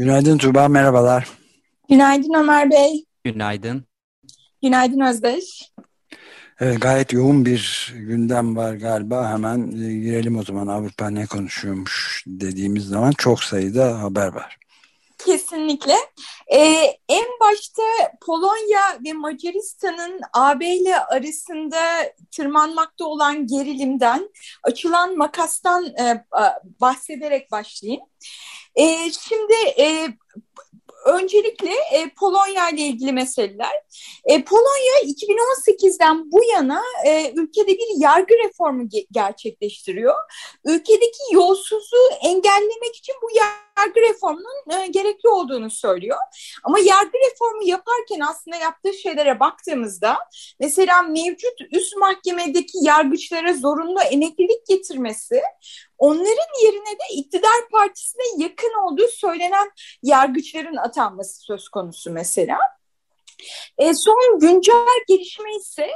Günaydın Tuğba, merhabalar. Günaydın Ömer Bey. Günaydın. Günaydın Özdeş. Evet, gayet yoğun bir gündem var galiba. Hemen e, girelim o zaman Avrupa ne konuşuyormuş dediğimiz zaman çok sayıda haber var. Kesinlikle. Ee, en başta Polonya ve Macaristan'ın AB ile arasında tırmanmakta olan gerilimden, açılan makastan e, bahsederek başlayayım. E, şimdi e, öncelikle e, Polonya ile ilgili meseleler. E, Polonya 2018'den bu yana e, ülkede bir yargı reformu ge gerçekleştiriyor. Ülkedeki yolsuzluğu engellemek için bu yargı reformunun e, gerekli olduğunu söylüyor. Ama yargı reformu yaparken aslında yaptığı şeylere baktığımızda mesela mevcut üst mahkemedeki yargıçlara zorunlu emeklilik getirmesi, onların yerine de iktidar partisine yakın olduğu söylenen yargıçların atanması söz konusu mesela. E, son güncel gelişme ise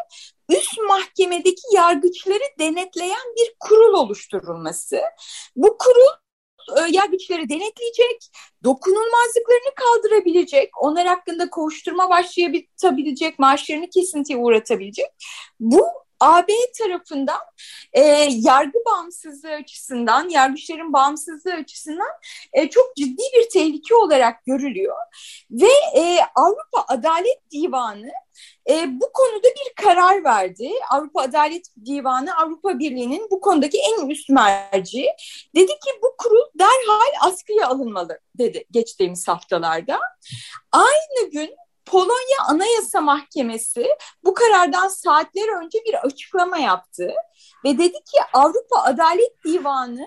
üst mahkemedeki yargıçları denetleyen bir kurul oluşturulması. Bu kurul e, yargıçları denetleyecek, dokunulmazlıklarını kaldırabilecek, onlar hakkında kovuşturma başlayabilecek, maaşlarını kesintiye uğratabilecek. Bu AB tarafından e, yargı bağımsızlığı açısından, yargıçların bağımsızlığı açısından e, çok ciddi bir tehlike olarak görülüyor. Ve e, Avrupa Adalet Divanı e, bu konuda bir karar verdi. Avrupa Adalet Divanı Avrupa Birliği'nin bu konudaki en üst merci. Dedi ki bu kurul derhal askıya alınmalı dedi geçtiğimiz haftalarda. Aynı gün Polonya Anayasa Mahkemesi bu karardan saatler önce bir açıklama yaptı ve dedi ki Avrupa Adalet Divanı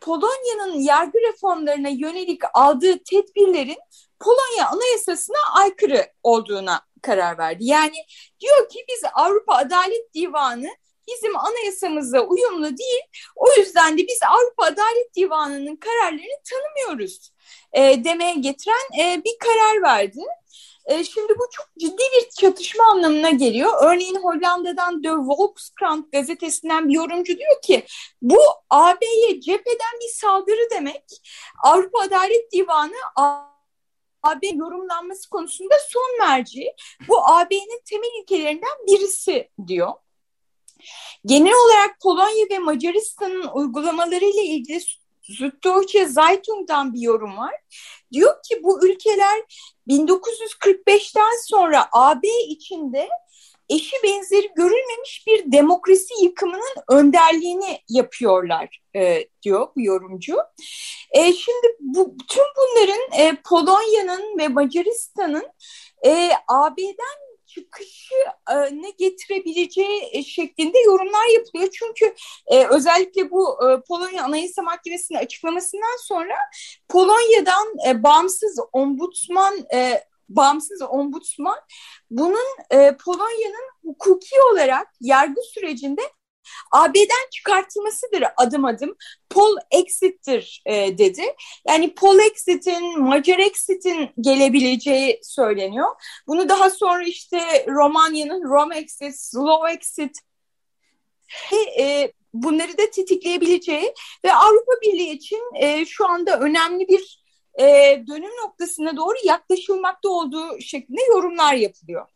Polonya'nın yargı reformlarına yönelik aldığı tedbirlerin Polonya Anayasası'na aykırı olduğuna karar verdi. Yani diyor ki biz Avrupa Adalet Divanı bizim anayasamızla uyumlu değil. O yüzden de biz Avrupa Adalet Divanı'nın kararlarını tanımıyoruz e, demeye getiren e, bir karar verdi. E, şimdi bu çok ciddi bir çatışma anlamına geliyor. Örneğin Hollanda'dan De Volkskrant gazetesinden bir yorumcu diyor ki bu AB'ye cepheden bir saldırı demek. Avrupa Adalet Divanı AB yorumlanması konusunda son merci. Bu AB'nin temel ilkelerinden birisi diyor. Genel olarak Polonya ve Macaristan'ın uygulamalarıyla ilgili Süddeutsche Zeitung'dan bir yorum var. Diyor ki bu ülkeler 1945'ten sonra AB içinde eşi benzeri görülmemiş bir demokrasi yıkımının önderliğini yapıyorlar e, diyor bu yorumcu. E, şimdi bu, tüm bunların e, Polonya'nın ve Macaristan'ın e, AB'den çıkışı e, ne getirebileceği e, şeklinde yorumlar yapılıyor. Çünkü e, özellikle bu e, Polonya Anayasa Mahkemesi'nin açıklamasından sonra Polonya'dan e, bağımsız ombudsman e, bağımsız ombudsman bunun e, Polonya'nın hukuki olarak yargı sürecinde AB'den çıkartılmasıdır adım adım. Pol exit'tir e, dedi. Yani Pol exit'in, Macar exit'in gelebileceği söyleniyor. Bunu daha sonra işte Romanya'nın Rom exit, Slow exit e, bunları da tetikleyebileceği ve Avrupa Birliği için e, şu anda önemli bir e, dönüm noktasına doğru yaklaşılmakta olduğu şeklinde yorumlar yapılıyor.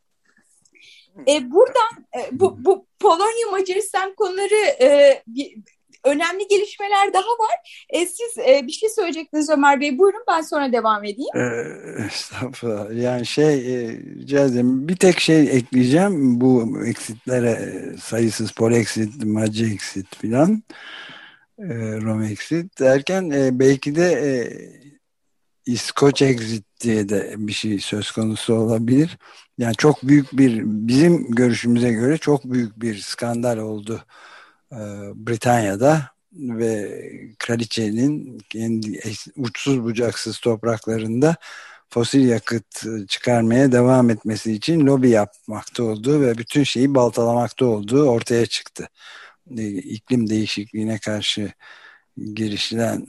E, buradan e, bu, bu Polonya Macaristan konuları e, bir, önemli gelişmeler daha var. E, siz e, bir şey söyleyecektiniz Ömer Bey. Buyurun ben sonra devam edeyim. Ee, estağfurullah. Yani şey e, bir tek şey ekleyeceğim. Bu eksitlere e, sayısız polexit, maci exit filan e, Rom exit derken e, belki de e, İskoç exit diye de bir şey söz konusu olabilir. Yani çok büyük bir bizim görüşümüze göre çok büyük bir skandal oldu e, Britanya'da ve kraliçenin kendi uçsuz bucaksız topraklarında fosil yakıt çıkarmaya devam etmesi için lobi yapmakta olduğu ve bütün şeyi baltalamakta olduğu ortaya çıktı. İklim değişikliğine karşı girişilen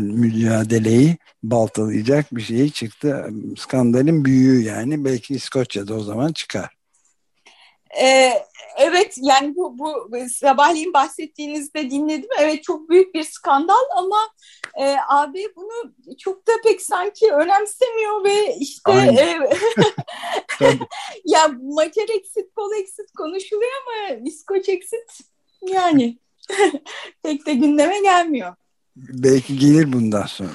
mücadeleyi baltalayacak bir şey çıktı. Skandalin büyüğü yani belki İskoçya'da o zaman çıkar. Ee, evet yani bu, bu sabahleyin bahsettiğinizde dinledim. Evet çok büyük bir skandal ama e, AB bunu çok da pek sanki önemsemiyor ve işte e, ya Macar exit, Pol exit konuşuluyor ama İskoç exit yani pek de gündeme gelmiyor. Belki gelir bundan sonra.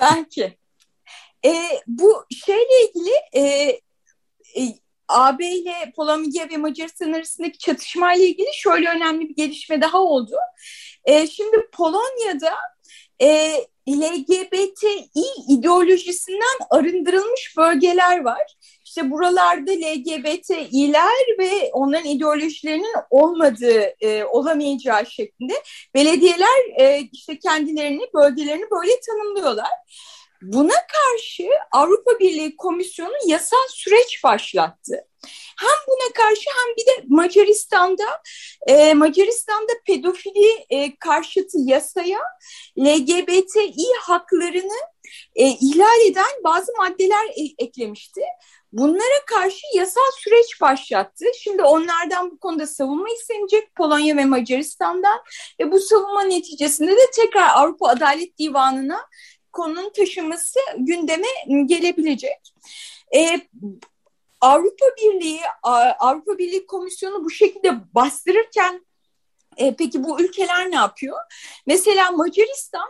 Belki. E, bu şeyle ilgili e, e, AB ile Polonya ve Macaristan arasındaki çatışmayla ilgili şöyle önemli bir gelişme daha oldu. E, şimdi Polonya'da e, LGBTİ ideolojisinden arındırılmış bölgeler var. İşte buralarda LGBTİ'ler ve onların ideolojilerinin olmadığı, e, olamayacağı şeklinde belediyeler e, işte kendilerini, bölgelerini böyle tanımlıyorlar. Buna karşı Avrupa Birliği Komisyonu yasal süreç başlattı. Hem buna karşı hem bir de Macaristan'da e, Macaristan'da pedofili e, karşıtı yasaya LGBTİ haklarını e, ihlal eden bazı maddeler e, eklemişti. Bunlara karşı yasal süreç başlattı. Şimdi onlardan bu konuda savunma istenecek Polonya ve Macaristan'dan ve bu savunma neticesinde de tekrar Avrupa Adalet Divanı'na konunun taşıması gündeme gelebilecek. Ee, Avrupa Birliği Avrupa Birliği Komisyonu bu şekilde bastırırken e, peki bu ülkeler ne yapıyor? Mesela Macaristan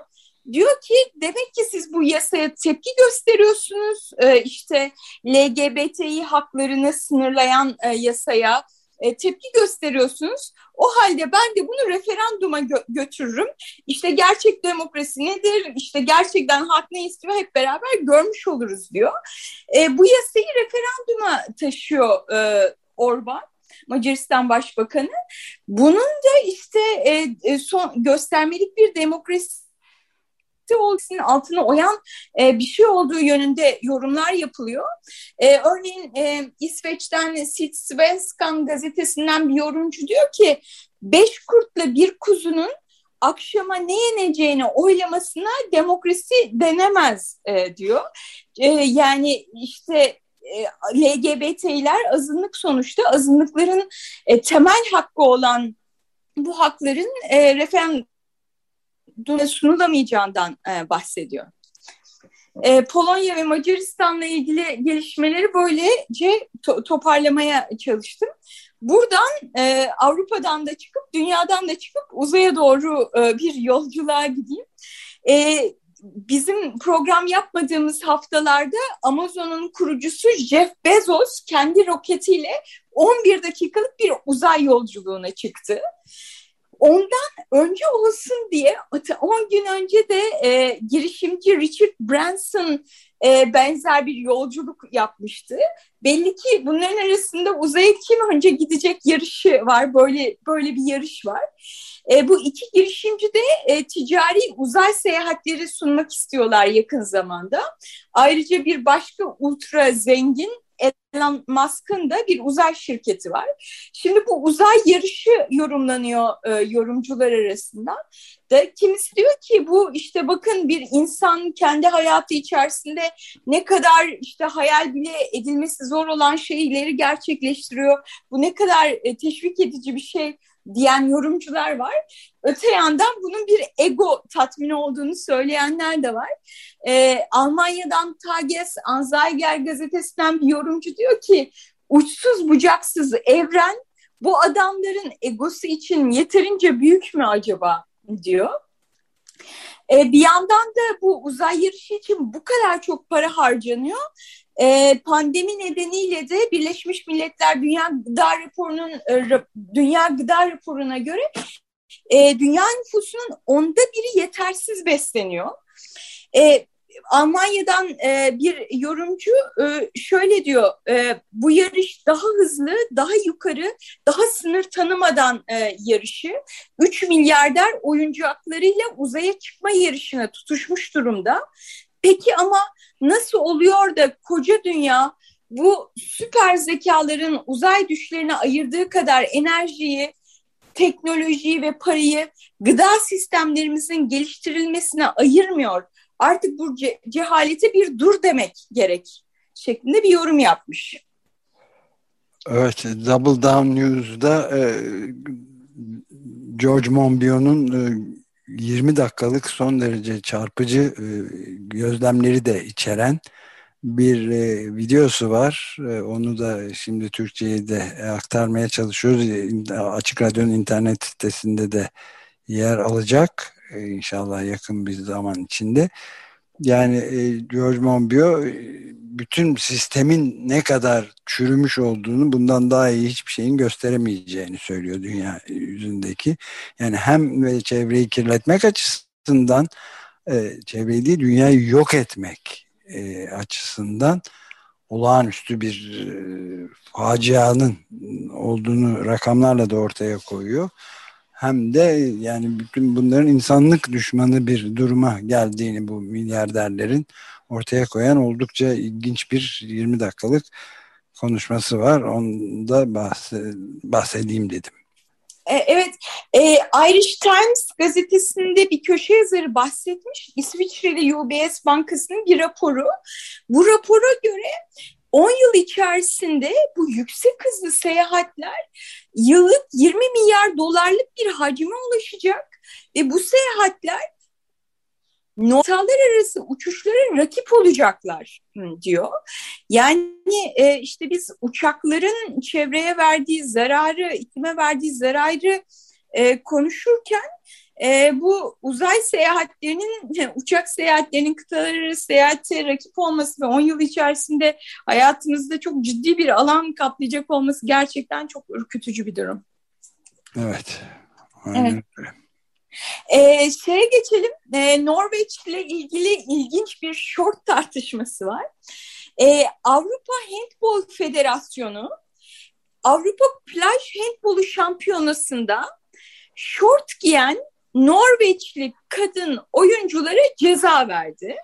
diyor ki demek ki siz bu yasaya tepki gösteriyorsunuz. E, işte LGBTİ haklarını sınırlayan e, yasaya e, tepki gösteriyorsunuz. O halde ben de bunu referanduma gö götürürüm. İşte gerçek demokrasi nedir? İşte gerçekten hak ne istiyor hep beraber görmüş oluruz diyor. E, bu yasayı referanduma taşıyor e, Orban. Macaristan Başbakanı. Bunun da işte e, e son göstermelik bir demokrasi olmasının altına oyan e, bir şey olduğu yönünde yorumlar yapılıyor. E, örneğin e, İsveç'ten Svenskan gazetesinden bir yorumcu diyor ki beş kurtla bir kuzunun akşama ne yeneceğini oylamasına demokrasi denemez e, diyor. E, yani işte e, LGBT'ler azınlık sonuçta azınlıkların e, temel hakkı olan bu hakların e, referandum sunulamayacağından e, bahsediyor. E, Polonya ve Macaristan'la ilgili gelişmeleri böylece to toparlamaya çalıştım. Buradan e, Avrupa'dan da çıkıp dünyadan da çıkıp uzaya doğru e, bir yolculuğa gideyim. E, bizim program yapmadığımız haftalarda Amazon'un kurucusu Jeff Bezos kendi roketiyle 11 dakikalık bir uzay yolculuğuna çıktı. Ondan önce olsun diye 10 gün önce de e, girişimci Richard Branson e, benzer bir yolculuk yapmıştı. Belli ki bunların arasında uzaya kim önce gidecek yarışı var. Böyle böyle bir yarış var. E, bu iki girişimci de e, ticari uzay seyahatleri sunmak istiyorlar yakın zamanda. Ayrıca bir başka ultra zengin Elon Musk'ın da bir uzay şirketi var. Şimdi bu uzay yarışı yorumlanıyor e, yorumcular arasında. Da kimisi diyor ki bu işte bakın bir insan kendi hayatı içerisinde ne kadar işte hayal bile edilmesi zor olan şeyleri gerçekleştiriyor. Bu ne kadar e, teşvik edici bir şey diyen yorumcular var. Öte yandan bunun bir ego tatmini olduğunu söyleyenler de var. Ee, Almanya'dan Tages Anzeiger gazetesinden bir yorumcu diyor ki uçsuz bucaksız evren bu adamların egosu için yeterince büyük mü acaba diyor. E, bir yandan da bu uzay yarışı için bu kadar çok para harcanıyor. E, pandemi nedeniyle de Birleşmiş Milletler Dünya Gıda Raporu'nun e, Dünya Gıda Raporu'na göre e, dünya nüfusunun onda biri yetersiz besleniyor. E, Almanya'dan e, bir yorumcu e, şöyle diyor, e, bu yarış daha hızlı, daha yukarı, daha sınır tanımadan e, yarışı. 3 milyarder oyuncaklarıyla uzaya çıkma yarışına tutuşmuş durumda. Peki ama nasıl oluyor da koca dünya bu süper zekaların uzay düşlerine ayırdığı kadar enerjiyi, teknolojiyi ve parayı gıda sistemlerimizin geliştirilmesine ayırmıyor? artık bu ce cehalete bir dur demek gerek şeklinde bir yorum yapmış. Evet, Double Down News'da e, George Monbiot'un e, 20 dakikalık son derece çarpıcı e, gözlemleri de içeren bir e, videosu var. E, onu da şimdi Türkçe'ye de aktarmaya çalışıyoruz. E, Açık Radyo'nun internet sitesinde de yer alacak. E, inşallah yakın bir zaman içinde. Yani e, George Monbiot e, bütün sistemin ne kadar çürümüş olduğunu bundan daha iyi hiçbir şeyin gösteremeyeceğini söylüyor dünya yüzündeki. Yani hem çevreyi kirletmek açısından çevreyi değil dünyayı yok etmek açısından olağanüstü bir facianın olduğunu rakamlarla da ortaya koyuyor hem de yani bütün bunların insanlık düşmanı bir duruma geldiğini bu milyarderlerin ortaya koyan oldukça ilginç bir 20 dakikalık konuşması var. Onu da bahsedeyim dedim. E, evet, e, Irish Times gazetesinde bir köşe yazarı bahsetmiş. İsviçreli UBS Bankası'nın bir raporu. Bu rapora göre 10 yıl içerisinde bu yüksek hızlı seyahatler yıllık 20 milyar dolarlık bir hacme ulaşacak ve bu seyahatler noktalar arası uçuşlara rakip olacaklar diyor. Yani e, işte biz uçakların çevreye verdiği zararı, iklime verdiği zararı e, konuşurken e, bu uzay seyahatlerinin, uçak seyahatlerinin kıtalar arası seyahate rakip olması ve 10 yıl içerisinde hayatımızda çok ciddi bir alan kaplayacak olması gerçekten çok ürkütücü bir durum. Evet. Aynen. Evet. Ee, şeye geçelim. Ee, Norveç ile ilgili ilginç bir short tartışması var. Ee, Avrupa Handball Federasyonu Avrupa Plaj Handbolu Şampiyonası'nda short giyen Norveçli kadın oyunculara ceza verdi.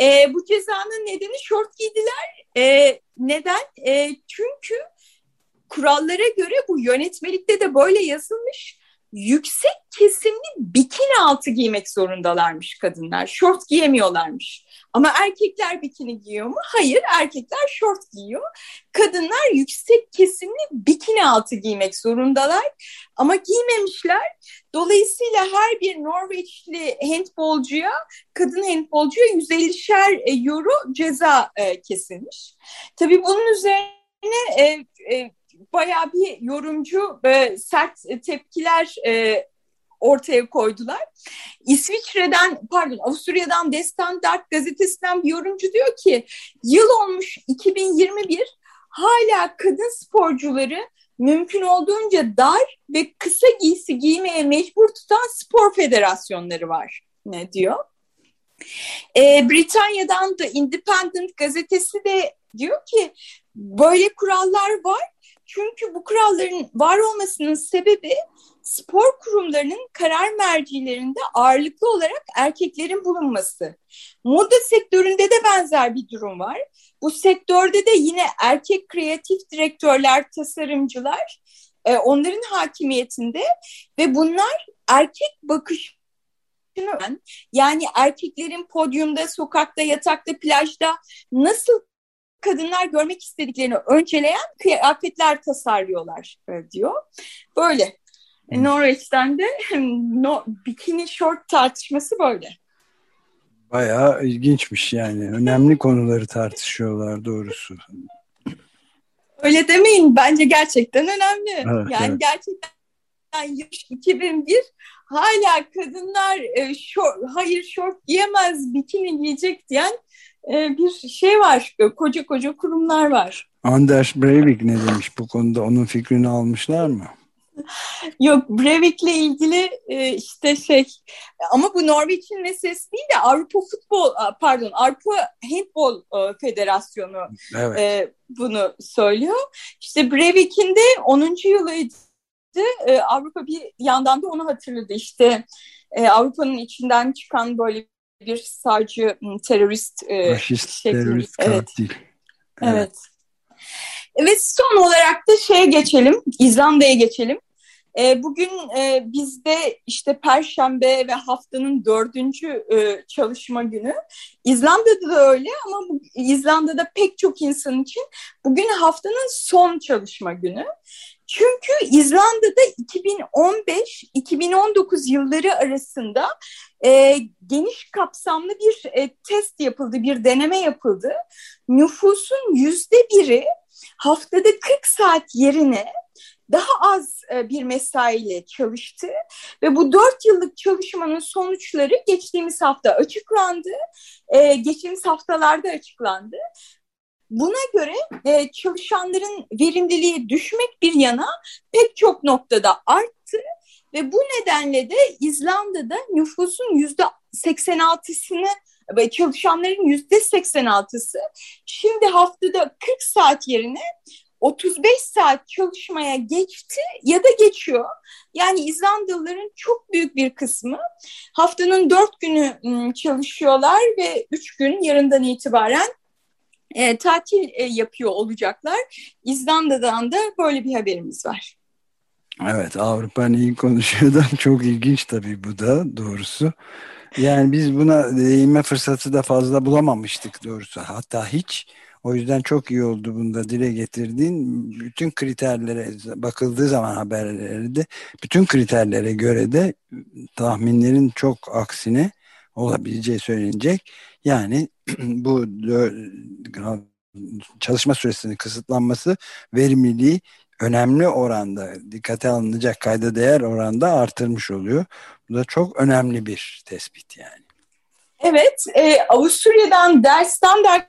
E, bu cezanın nedeni şort giydiler. E, neden? E, çünkü kurallara göre bu yönetmelikte de böyle yazılmış. Yüksek kesimli bikini altı giymek zorundalarmış kadınlar. Şort giyemiyorlarmış. Ama erkekler bikini giyiyor mu? Hayır, erkekler şort giyiyor. Kadınlar yüksek kesimli bikini altı giymek zorundalar. Ama giymemişler. Dolayısıyla her bir Norveçli handbolcuya, kadın handbolcuya 150'şer e, euro ceza e, kesilmiş. Tabii bunun üzerine e, e, bayağı bir yorumcu sert tepkiler ortaya koydular. İsviçre'den pardon Avusturya'dan The Standard gazetesinden bir yorumcu diyor ki yıl olmuş 2021 hala kadın sporcuları mümkün olduğunca dar ve kısa giysi giymeye mecbur tutan spor federasyonları var ne diyor. Ee, Britanya'dan The Independent gazetesi de diyor ki böyle kurallar var çünkü bu kuralların var olmasının sebebi spor kurumlarının karar mercilerinde ağırlıklı olarak erkeklerin bulunması. Moda sektöründe de benzer bir durum var. Bu sektörde de yine erkek kreatif direktörler, tasarımcılar e, onların hakimiyetinde ve bunlar erkek bakış yani erkeklerin podyumda, sokakta, yatakta, plajda nasıl kadınlar görmek istediklerini önceleyen kıyafetler tasarlıyorlar e, diyor. Böyle. Hmm. Norveç'ten de no, bikini short tartışması böyle. Bayağı ilginçmiş yani. Önemli konuları tartışıyorlar doğrusu. Öyle demeyin. Bence gerçekten önemli. Evet, yani evet. gerçekten yaş 2001 hala kadınlar e, şort, hayır şort giyemez bikini giyecek diyen bir şey var. Koca koca kurumlar var. Anders Breivik ne demiş bu konuda? Onun fikrini almışlar mı? Yok Breivik'le ilgili e, işte şey ama bu Norveç'in meselesi değil de Avrupa Futbol pardon Avrupa Handbol e, Federasyonu evet. e, bunu söylüyor. İşte Breivik'in de 10. yılıydı. E, Avrupa bir yandan da onu hatırladı. İşte e, Avrupa'nın içinden çıkan böyle bir sağcı terörist e, Faşist şeklinde. terörist evet. katil. Evet. evet. Ve son olarak da şeye geçelim, İzlanda'ya geçelim. E, bugün e, bizde işte Perşembe ve haftanın dördüncü e, çalışma günü. İzlanda'da da öyle ama bu, İzlanda'da pek çok insan için bugün haftanın son çalışma günü. Çünkü İzlanda'da 2015-2019 yılları arasında e, geniş kapsamlı bir e, test yapıldı, bir deneme yapıldı. Nüfusun yüzde biri haftada 40 saat yerine daha az e, bir mesaiyle çalıştı ve bu dört yıllık çalışmanın sonuçları geçtiğimiz hafta açıklandı. E, geçtiğimiz haftalarda açıklandı. Buna göre e, çalışanların verimliliği düşmek bir yana pek çok noktada arttı ve bu nedenle de İzlanda'da nüfusun yüzde 86'sını ve çalışanların yüzde 86'sı şimdi haftada 40 saat yerine 35 saat çalışmaya geçti ya da geçiyor. Yani İzlandalıların çok büyük bir kısmı haftanın dört günü ıı, çalışıyorlar ve üç gün yarından itibaren e, tatil e, yapıyor olacaklar. İzlanda'dan da böyle bir haberimiz var. Evet Avrupa neyi konuşuyor da çok ilginç tabii bu da doğrusu. Yani biz buna değinme fırsatı da fazla bulamamıştık doğrusu. Hatta hiç. O yüzden çok iyi oldu bunda dile getirdiğin. Bütün kriterlere bakıldığı zaman haberlerde bütün kriterlere göre de tahminlerin çok aksine olabileceği söylenecek. Yani bu çalışma süresinin kısıtlanması verimliliği önemli oranda dikkate alınacak kayda değer oranda artırmış oluyor. Bu da çok önemli bir tespit yani. Evet, e, Avusturya'dan Der Standard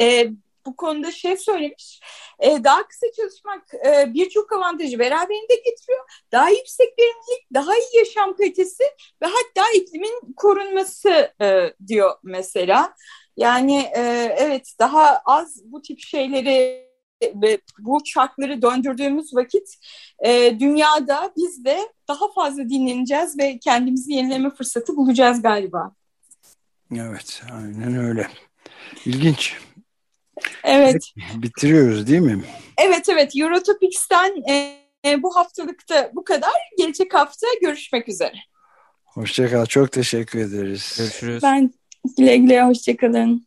e, bu konuda şey söylemiş. E, daha kısa çalışmak e, birçok avantajı beraberinde getiriyor. Daha yüksek verimlilik, daha iyi yaşam kalitesi ve hatta iklimin korunması e, diyor mesela. Yani e, evet daha az bu tip şeyleri ve bu çarkları döndürdüğümüz vakit e, dünyada biz de daha fazla dinleneceğiz ve kendimizi yenileme fırsatı bulacağız galiba. Evet, aynen öyle. İlginç. Evet. Bitiriyoruz değil mi? Evet, evet. Eurotopics'ten e, bu haftalıkta bu kadar. Gelecek hafta görüşmek üzere. Hoşçakal. Çok teşekkür ederiz. Görüşürüz. Ben güle güle hoşçakalın.